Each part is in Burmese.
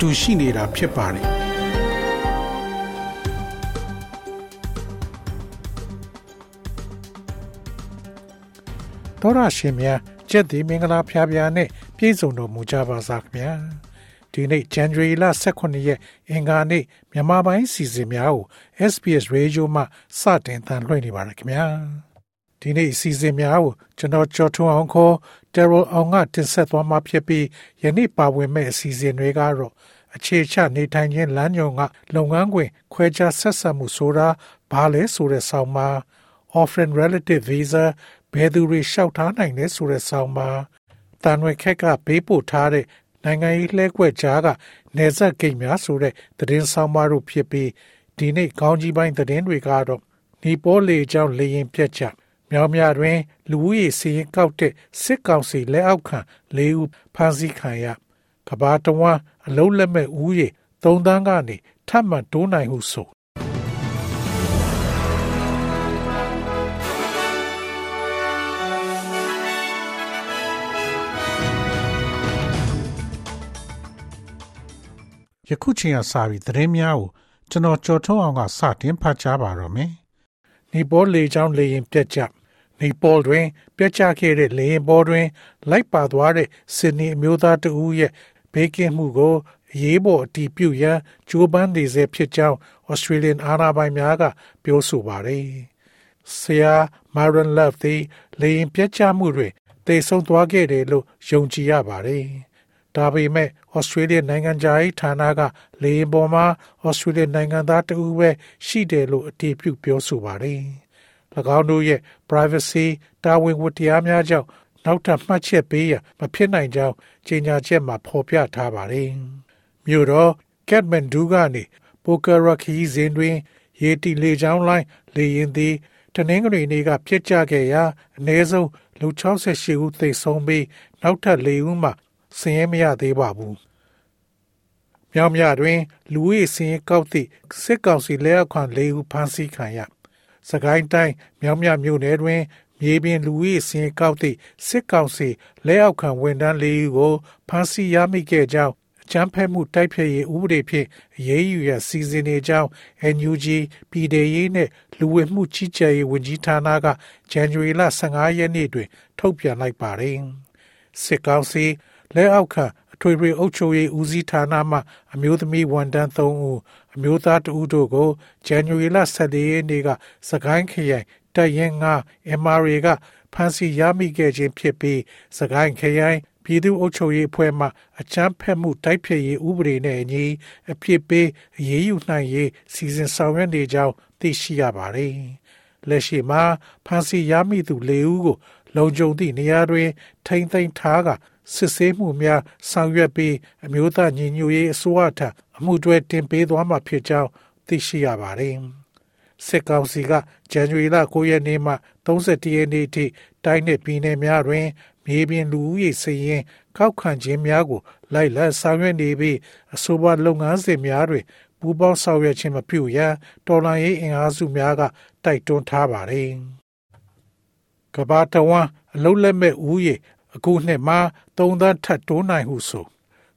တူရှိနေတာဖြစ်ပါတယ်တော်ရရှင်များကျက်ဒီမင်္ဂလာဖျားဖျားနဲ့ပြည့်စုံတော်မူကြပါစားခင်ဗျာဒီနေ့ January လ18ရက်အင်္ဂါနေ့မြန်မာပိုင်းစီစဉ်များကို SPS Radio မှစတင်တန်လှည့်နေပါရခင်ဗျာ ဒီနေ့စီစဉ်များကိုကျွန်တော်ကြော်ထွန်းအောင်ခေါ် Terrell အောင်ကတင်ဆက်သွားမှာဖြစ်ပြီးယနေ့ပါဝင်မဲ့အစီအစဉ်တွေကတော့အခြေချနေထိုင်ခြင်းလမ်းညွန်ကလုပ်ငန်းခွင်ခွဲခြားဆက်ဆံမှုဆိုတာဘာလဲဆိုတဲ့ဆောင်းပါ Orphan Relative Visa ဘယ်သူတွေလျှောက်ထားနိုင်လဲဆိုတဲ့ဆောင်းပါတန်ရွယ်ခက်ကဘေးပို့ထားတဲ့နိုင်ငံရေးလှည့်ကွက်ကြားကနေဆက်ကိတ်များဆိုတဲ့သတင်းဆောင်ပါတို့ဖြစ်ပြီးဒီနေ့ကောင်းကြီးပိုင်းသတင်းတွေကတော့နီပေါလေကြောင့်လေရင်ပြက်ချ မြောင်မြတွင် လူဦးရေစီရင်ကောက်တဲ့စစ်ကောင်စီလက်အောက်ခံ၄ဦးဖမ်းဆီးခံရကဘာတဝမ်းအလုံးလက်မဲ့ဦးရေ၃တန်းကနေထပ်မံတိုးနိုင်ဟုဆိုယခုချိန်ကစပြီးသတင်းများကိုကျွန်တော်ကြော်ထုံးအောင်ကစတင်ဖတ်ကြားပါတော့မယ်။နီပေါလေချောင်းလေရင်ပြက်ကြ နီပေါတွင်ပြက်ကျခဲ့တဲ့လေရင်ပေါ်တွင် လိုက်ပါသွားတဲ့ဆင်နီအမျိုးသားတဦးရဲ့ဘေးကင်းမှုကိုအရေးပေါ်အတည်ပြုရန်ကြိုးပမ်းနေစေဖြစ်ကြောင်း Australian အာဏာပိုင်များကပြောဆိုပါတယ်။ဆရာ Myron Love သည်လေရင်ပြက်ကျမှုတွင်တေဆုံးသွားခဲ့တယ်လို့ယုံကြည်ရပါတယ်။ဒါပေမဲ့ဩစတြေးလျနိုင်ငံသားရေးဌာနကလေယာဉ်ပေါ်မှာဩစတြေးလျနိုင်ငံသားတဦးပဲရှိတယ်လို့အတည်ပြုပြောဆိုပါတယ်။၎ င်းတို့ရဲ့ privacy တာဝန်ဝတ္တရားများကြောင့်နောက်ထပ်မှတ်ချက်ပေးရမဖြစ်နိုင်ကြောင်းကြေညာချက်မှာဖော်ပြထားပါတယ်။မြို့တော် Kathmandu ကနေ Pokhara ခီးစဉ်တွင် ရေတီလေချောင်းလိုင်းလေရင်သည်တနင်္ဂနွေနေ့ကပြစ်ကျခဲ့ရာအ ਨੇ ဆုံးလူ68ဦးသေဆုံးပြီးနောက်ထပ်၄ဦးမှစည်ရင်မရသေးပါဘူး။မြောင်မြတွင် လူဝေးစည်ရင်ကောက်သည့်စစ်ကောင်စီလက်အောက်ခံ၄ဦးဖမ်းဆီးခံရ။ စကိုင်းတိုင်းမြောင်မြမြို့နယ်တွင် မြေပြင်လူဝေးစည်ရင်ကောက်သည့်စစ်ကောင်စီလက်အောက်ခံဝန်ထမ်း၄ဦးကိုဖမ်းဆီးရမိခဲ့ကြောင်းချမ်းဖက်မှုတိုက်ဖျက်ရေးဥပဒေဖြင့်အရေးယူရစီစဉ်နေကြောင်း NUG ပြည်ထောင်ရေးနဲ့လူဝင်မှုကြီးကြပ်ရေးဝန်ကြီးဌာနကဇန်နဝါရီလ15ရက်နေ့တွင် ထုတ်ပြန်လိုက်ပါတယ်။စစ်ကောင်စီလက်အောက်ခံအ ထွေထွေအုပ်ချုပ်ရေးဦးစီးဌာနမှအမျိုးသမီးဝန်ထမ်း3ဦးအမျိုးသား2ဦးတို့ကိုဇန်နဝါရီလ14ရက်နေ့ကစကိုင်းခရိုင်တပ်ရင်း9 MRA ကဖမ်းဆီးရမိခဲ့ခြင်းဖြစ်ပြီးစကိုင်းခရိုင်ပြည်သူ့အုပ်ချုပ်ရေးအဖွဲ့မှအချမ်းဖက်မှုတိုက်ဖျက်ရေးဥပဒေနဲ့အညီအဖြစ်ပေးအရေးယူနိုင်ရေးစီစဉ်ဆောင်ရွက်နေကြောင်းသိရှိရပါတယ်။လက်ရှိမှာဖမ်းဆီးရမိသူ၄ဦးကိုလုံခြုံသည့်နေရာတွင်ထိမ့်သိမ်းထားက စစ်ဆေးမှုများဆောင်ရွက်ပြီးအမျိုးသားညီညွတ်ရေးအစိုးရထံအမှုတွဲတင်ပေးသွားမှာဖြစ်ကြောင်းသိရှိရပါတယ်။စစ်ကောင်စီကဇန်နဝါရီလ9ရက်နေ့မှ31ရက်နေ့ထိတိုင်းနယ်ပြည်နယ်များတွင်မြေပြင်လူဦးရေစည်ရင်ကောက်ခံခြင်းများကိုလိုက်လံဆောင်ရွက်နေပြီးအဆိုပါလုပ်ငန်းစဉ်များတွင်ပူးပေါင်းဆောင်ရွက်ခြင်းမပြုရန်တော်လှန်ရေးအင်အားစုများကတိုက်တွန်းထားပါတယ်။ကမ္ဘာတဝန်းအလုံးလက်မဲ့ဦးရေ အခုနှစ်မှာ3သန်းထပ်တိုးနိုင်ဟုဆို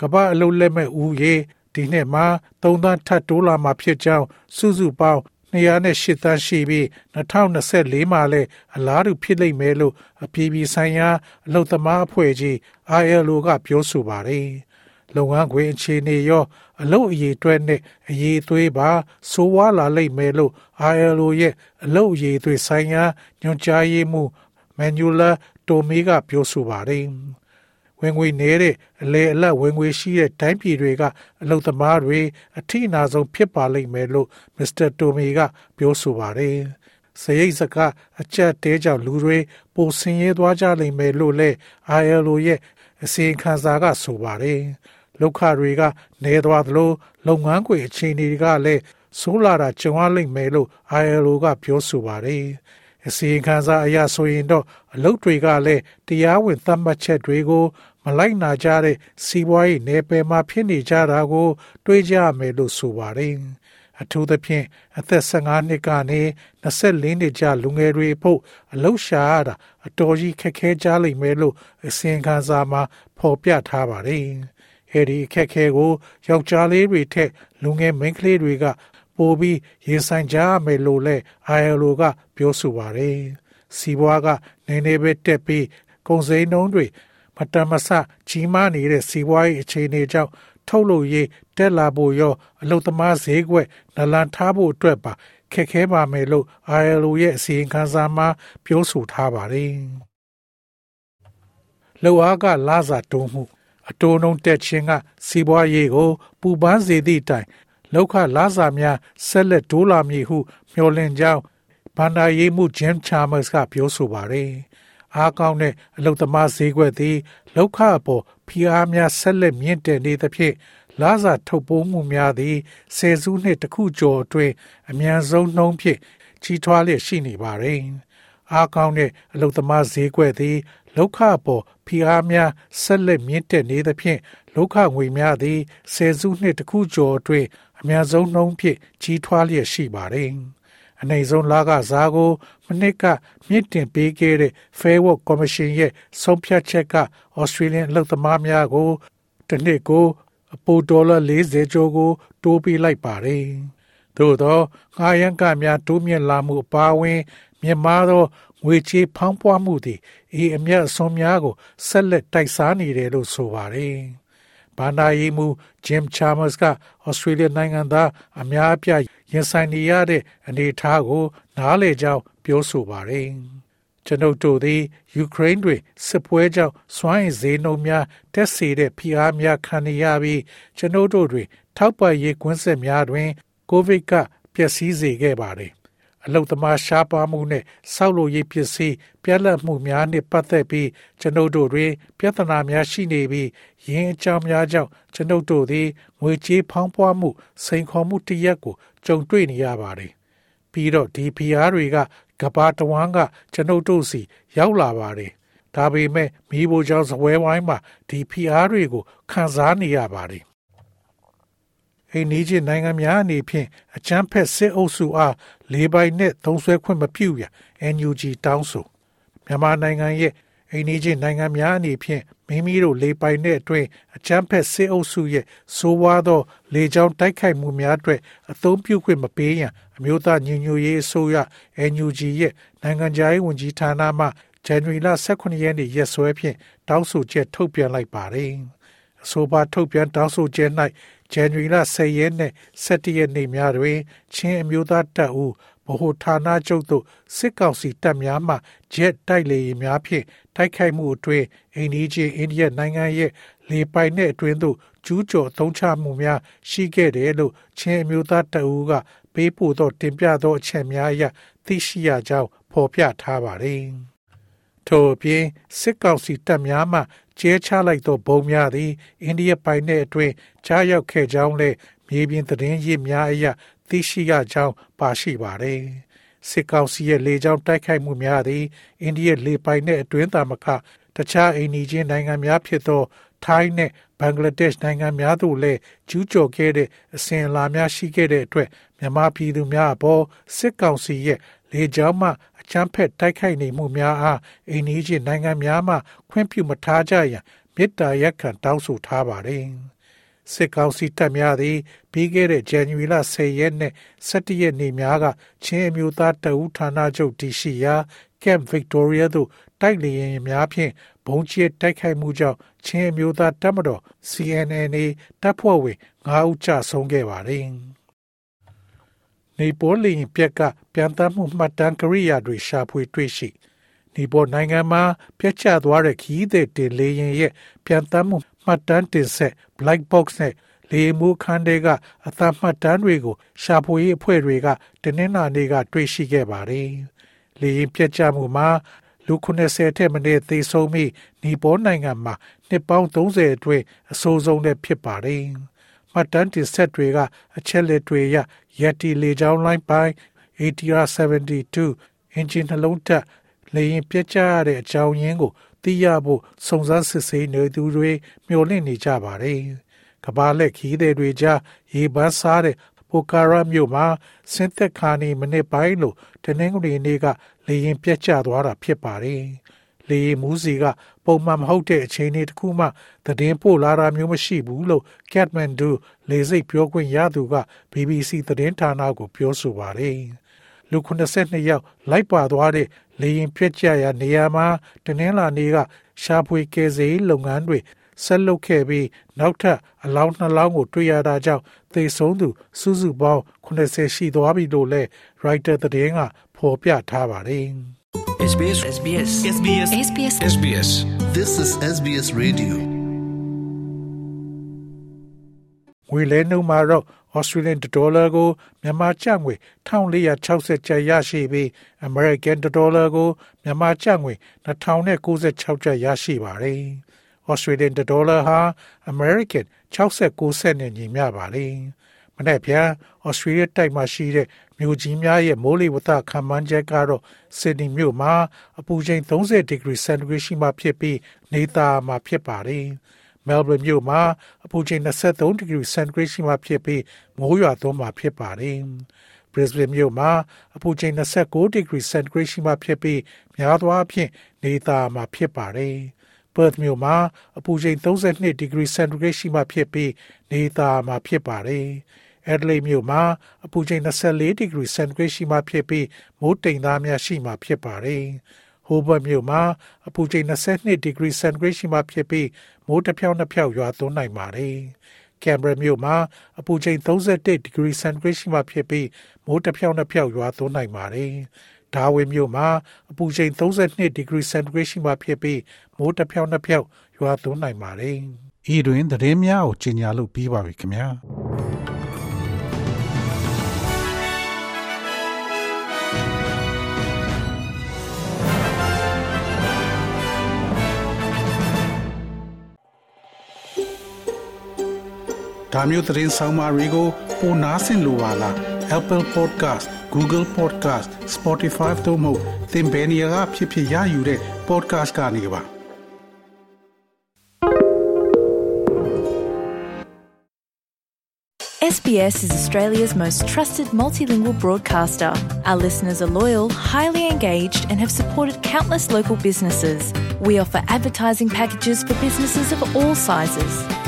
ကမ္ဘာအလုံးလက်မဲ့ဦးရေဒီနှစ်မှာ3သန်းထပ်တိုးလာမှာဖြစ်ကြောင်းစုစုပေါင်း208သန်းရှိပြီး2024မှာလည်းအလားတူဖြစ်လိမ့်မယ်လို့အပြည်ပြည်ဆိုင်ရာအလုံသမားအဖွဲ့ကြီး ILO ကပြောဆိုပါတယ်။လုပ်ငန်းခွင်အခြေအနေရော အလုပ်အရေးအတွက်နဲ့အရေးသွေးပါဆိုးဝါးလာလိမ့်မယ်လို့ ILO ရဲ့အလုပ်အရေးသွေးဆိုင်ရာညွှန်ကြားရေးမှူး Manuela Tomei ကပြောဆိုပါတယ်။ဝင်ငွေနည်းတဲ့အလေအလတ်ဝင်ငွေရှိတဲ့တိုင်းပြည်တွေကအလုပ်သမားတွေအထိအနာဆုံးဖြစ်ပါလိမ့်မယ်လို့မစ္စတာတိုမီကပြောဆိုပါတယ်။စရိတ်စကအချက်တဲကြောင့်လူတွေပိုဆင်းရဲသွားကြလိမ့်မယ်လို့လည်း ILO ရဲ့အစီရင်ခံစာကဆိုပါတယ်။လောက်ခတွေကနေသွားသလိုလုပ်ငန်းခွေအခြေအနေတွေကလည်းဆိုးလာတာကြုံရလိမ့်မယ်လို့ ILO ကပြောဆိုပါတယ်။ အစီရင်ခံစာအရဆိုရင်တော့အလုပ်တွေကလည်းတရားဝင်သတ်မှတ်ချက်တွေကို မလိုက်နာကြတဲ့စီးပွားရေးနယ်ပယ်မှာဖြစ်နေကြတာကို တွေးကြမယ်လို့ဆိုပါတယ်။အထူးသဖြင့်အသက်15နှစ်ကနေ24နှစ်ကြာလူငယ်တွေဖို့အလုရှာရတာအတော်ကြီးခက်ခဲကြလိမ့်မယ်လို့အစီရင်ခံစာမှာဖော်ပြထားပါတယ်။အဲဒီအခက်ခဲကိုယောက်ျားလေးတွေထက်လူငယ်မိန်းကလေးတွေက ပိုပြီးရင်ဆိုင်ကြရမယ်လို့လည်း ILO ကပြောဆိုပါတယ်။စီးပွားကနေနေပဲတက်ပြီးကုန်စည်နှုန်းတွေမတမဆကြီးမားနေတဲ့စီးပွားရေးအခြေအနေကြောင့်ထုတ်လုပ်ရေးတက်လာဖို့ရောအလုသမားဈေးကွက်နလန်ထားဖို့အတွက်ပါခက်ခဲပါမယ်လို့ ILO ရဲ့အစီရင်ခံစာမှာပြောဆိုထားပါတယ်။လောအားကလာစာတုံးမှုအတိုးနှုံတက်ခြင်းကစီးပွားရေးကိုပူပန်းစေသည့်တိုင် လောက်ခလာစာများဆက်လက်ဒိုးလာမည်ဟု မျှော်လင့်ကြောင်းဘန္ဒာရေးမှုဂျင်ချာမတ်စ်ကပြောဆိုပါတယ်။အားကောင်းတဲ့အလုသမားဈေးကွက်သည်လောက်ခအပေါ်ဖိအားများဆက်လက်မြင့်တက်နေသဖြင့်လာစာထုတ်ပိုးမှုများသည်ဆယ်စုနှစ်တစ်ခုကျော်အတွင်းအများဆုံးနှုန်းဖြင့်ကြီးထွားလျက်ရှိနေပါတယ်။အားကောင်းတဲ့အလုသမားဈေးကွက်သည်လောက်ခအပေါ်ဖိအားများဆက်လက်မြင့်တက်နေသဖြင့်လောက်ခငွေများသည်ဆယ်စုနှစ်တစ်ခုကျော်အတွင်း အများဆုံးနှုန်းဖြင့်ကြီးထွားလျက်ရှိပါတယ်။အနေဆုံးလာကစားကိုမနစ်ကမြင့်တင်ပေးခဲ့တဲ့ Fair Work Commission ရဲ့ဆုံးဖြတ်ချက်က Australian အလုပ်သမားများကိုတစ်နှစ်ကိုအပိုဒေါ်လာ40ကျော်ကို တိုးပေးလိုက်ပါတယ်။သို့သောငှားရမ်းကများတိုးမြင့်လာမှုအပါအဝင် မြန်မာသောငွေချေးဖောင်းပွားမှုသည်အေးအမြတ်အစွန်များကိုဆက်လက်တိုက်စားနေတယ်လို့ဆိုပါတယ်။ ဘာနာယီမူဂျင်ချာမတ်ကဩစတြေးလျနိုင်ငံသားအများအပြားရင်ဆိုင်နေရတဲ့အနေအထားကို နားလည်ကြောင်းပြောဆိုပါတယ်။ကျွန်ုပ်တို့သည်ယူကရိန်းတွင်စစ်ပွဲကြောင့်စွမ်းအင်ဈေးနှုန်းများတက်စေတဲ့ဖိအားများခံနေရပြီးကျွန်ုပ်တို့တွင် ထောက်ပံ့ရေးကွင်းဆက်များတွင်ကိုဗစ်ကပျက်စီးစေခဲ့ပါတယ် အလုသမားရှားပါမှုနဲ့ဆောက်လုပ်ရေးပစ္စည်းပြက်လက်မှုများနှင့်ပတ်သက်ပြီးကျွန်ုပ်တို့တွင်ပြဿနာများရှိနေပြီးရင်းအကြောင်းများကြောင့်ကျွန်ုပ်တို့သည်ငွေကြေးဖောင်းပွားမှုစိန်ခေါ်မှုတရက်ကိုကြုံတွေ့နေရပါတယ်။ပြီးတော့ဒီဖီအားတွေကကဘာတဝမ်းကကျွန်ုပ်တို့စီရောက်လာပါတယ်။ဒါပေမဲ့မိဖို့ကြောင့်ဇပွဲဝိုင်းမှာဒီဖီအားတွေကိုခံစားနေရပါတယ် အိန္ဒိယနိုင်ငံများအနေဖြင့်အချမ်းဖက်စစ်အုပ်စုအားလေးပိုင်နဲ့သုံးဆွဲခွင့်မပြုရ NUG တောင်းဆိုမြန်မာနိုင်ငံရဲ့အိန္ဒိယနိုင်ငံများအနေဖြင့်မိမိတို့လေပိုင်တဲ့အတွင်းအချမ်းဖက်စစ်အုပ်စုရဲ့ဆိုးဝါးသော လေကြောင်းတိုက်ခိုက်မှုများအတွက်အသုံးပြုခွင့်မပေးရန်အမျိုးသားညီညွတ်ရေးအစိုးရ NUG ရဲ့နိုင်ငံခြားရေးဝန်ကြီးဌာနမှဇန်နဝါရီလ18ရက်နေ့ရက်စွဲဖြင့်တောင်းဆိုချက်ထုတ်ပြန်လိုက်ပါတယ်။အဆိုပါထုတ်ပြန်တောင်းဆိုချက်၌ ဇန်နဝါရီလ10ရက်နဲ့17ရက်နေ့များတွင် ချင်းအမျိုးသားတပ်ဦးဗဟိုဌာနချုပ်သို့စစ်ကောင်စီတပ်များမှဂျက်တိုက်လေယာဉ်များဖြင့်တိုက်ခိုက်မှုအတွင်းအိန္ဒိယအိန္ဒိယနိုင်ငံရဲ့လေပိုင်တဲ့အတွင်းသို့ကျူးကျော်သုံးချမှုများရှိခဲ့တယ်လို့ချင်းအမျိုးသားတပ်ဦးကပေးပို့သောတင်ပြသောအချက်များအရသိရှိရကြောင်းဖော်ပြထားပါတယ်။ ထို့အပြင်စစ်ကောင်စီတပ်များမှကျဲချလိုက်သောဘုံများသည်အိန္ဒိယပိုင်တဲ့အတွင်းကြားရောက်ခဲ့ကြောင်းလည်းမြေပြင်သတင်းရစ်များအရသိရှိရကြောင်းပါရှိပါတယ်။စစ်ကောင်စီရဲ့လေကြောင်းတိုက်ခိုက်မှုများသည်အိန္ဒိယလေပိုင်တဲ့အတွင်းသာမကတခြားအိန္ဒိယနိုင်ငံများဖြစ်သောထိုင်းနဲ့ဘင်္ဂလားဒေ့ရှ်နိုင်ငံများသို့လည်းကျူးကျော်ခဲ့တဲ့အစဉ်အလာများရှိခဲ့တဲ့အတွက်မြန်မာပြည်သူများအပေါ်စစ်ကောင်စီရဲ့ လေကြောင်းမှအချမ်းဖက်တိုက်ခိုက်နေမှုများအားအိန္ဒိယနိုင်ငံများမှခွင့်ပြုမထားကြရန်မေတ္တာရက်ခံတောင်းဆိုထားပါတယ်။စစ်ကောင်စီတပ်များသည်ပြီးခဲ့တဲ့ဇန်နဝါရီလ10ရက်နဲ့17ရက်နေ့များကချင်းအမျိုးသားတအူးဌာနချုပ်တရှိရာ Camp Victoria သို့တိုက်လေယာဉ်များဖြင့်ဘုံကျဲတိုက်ခိုက်မှုကြောင့်ချင်းအမျိုးသားတပ်မတော် CNNA တပ်ဖွဲ့ဝင်9ဦးကြာဆုံးခဲ့ပါတယ်။ နေပေါ်လီပြက်ကပြန်တမ်းမှုမှတ်တမ်းကရိယာတွေရှာဖွေတွေ့ရှိနီပေါ်နိုင်ငံမှာပြတ်ကျသွားတဲ့ခီးတဲ့တင်လေရင်ရဲ့ပြန်တမ်းမှုမှတ်တမ်းတင်ဆက် black box နဲ့လေမှုခန်းတွေက အသမှတ်တမ်းတွေကို ရှာဖွေရေးအဖွဲ့တွေကတင်းနှင်းနာနေက တွေ့ရှိခဲ့ပါတယ်။လေရင်ပြတ်ကျမှုမှာလူ90ထက်မနည်းသေဆုံးပြီးနီပေါနိုင်ငံမှာနှစ်ပေါင်း30အတွင်းအဆိုးဆုံးနဲ့ဖြစ်ပါတယ်။မှတ်တမ်းတင်ဆက်တွေကအချက်လက်တွေရ ယက်တီလေကြောင်းလိုင်းပိုင်း ATR 72အင်ဂျင်နှလုံးတက်လေရင်ပြတ်ကျရတဲ့အကြောင်းရင်းကိုသိရဖို့စုံစမ်းစစ်ဆေးနေသူတွေမျှော်လင့်နေကြပါတယ်။ကဘာလက်ခီးတဲ့တွေကြားရေပန်းစားတဲ့ပိုကာရာမြို့မှာစင်သက်ခါနီမိနစ်ပိုင်းလို့တနင်္ဂနွေနေ့ကလေရင်ပြတ်ကျသွားတာဖြစ်ပါတယ်။ လေရင်မူးစီကပုံမှန်မဟုတ်တဲ့အချိန်တွေတခုမှသတင်းပို့လာတာမျိုးမရှိဘူးလို့ Kathmandu လေစိတ်ပြောခွင့်ရသူက BBC သတင်းဌာနကိုပြောဆိုပါတယ်။လူ82ယောက်လိုက်ပါသွားတဲ့လေရင်ပြက်ကျရာနေရာမှာတနင်္လာနေ့ကရှာဖွေကယ်ဆယ်ရေးလုပ်ငန်းတွေဆက်လုပ်ခဲ့ပြီးနောက်ထပ်အလောင်းနှလောင်းကိုတွေ့ရတာကြောင့်သေဆုံးသူစုစုပေါင်း80ရှိသွားပြီလို့လည်း writer သတင်းကဖော်ပြထားပါတယ်။ SBS SBS SBS SBS SBS This is SBS Radio. ငွေလဲနှုန်းမှာတော့ Australian dollar ကိုမြန်မာကျပ်ငွေ1460ကျပ်ရရှိပြီး American dollar ကိုမြန်မာကျပ်ငွေ2096ကျပ်ရရှိပါတယ်။ Australian dollar ဟာ American 69စက်နဲ့ညီမျှပါတယ်။မနေ့ပြန် Australia တိုက်မှာရှိတဲ့ မြို့ကြီးများရဲ့မိုးလေဝသခန့်မှန်းချက်ကတော့ Sydney မြို့မှာအပူချိန်30 degree centigrade ရှိမှဖြစ်ပြီးနေသားမှာဖြစ်ပါတယ်။ Melbourne မြို့မှာအပူချိန်23 degree centigrade ရှိမှဖြစ်ပြီးမိုးရွာသွန်းမှာဖြစ်ပါတယ်။ Brisbane မြို့မှာအပူချိန်29 degree centigrade ရှိမှဖြစ်ပြီးများသောအားဖြင့်နေသားမှာဖြစ်ပါတယ်။ Perth မြို့မှာအပူချိန်32 degree centigrade ရှိမှဖြစ်ပြီးနေသားမှာဖြစ်ပါတယ်။ Adelaide မြို့မှာအပူချိန်24 degree centigrade ရှိမှဖြစ်ပြီးမိုးတိမ်သားများရှိမှဖြစ်ပါတယ်။ Hobart မြို့မှာအပူချိန်22 degree centigrade ရှိမှဖြစ်ပြီးမိုးတစ်ဖြောင်းနှစ်ဖြောက်ရွာသွန်းနိုင်ပါတယ်။ Canberra မြို့မှာအပူချိန်31 degree centigrade ရှိမှဖြစ်ပြီးမိုးတစ်ဖြောင်းနှစ်ဖြောက်ရွာသွန်းနိုင်ပါတယ်။ Darwin မြို့မှာအပူချိန်32 degree centigrade ရှိမှဖြစ်ပြီးမိုးတစ်ဖြောင်းနှစ်ဖြောက်ရွာသွန်းနိုင်ပါတယ်။ဤတွင်သတင်းများကိုကြီးညာလို့ပြီးပါပြီခင်ဗျာ။။ ဒါမျိုးသတင်းဆောင်မတွေကိုပိုနားဆင်လိုပါလား Apple Podcast Google Podcast Spotify တို့မှာသင်ပင်ရာဖြစ်ဖြစ်ရယူတဲ့ podcast ကနေပါ SBS is Australia's most trusted multilingual broadcaster. Our listeners are loyal, highly engaged, and have supported countless local businesses. We offer advertising packages for businesses of all sizes.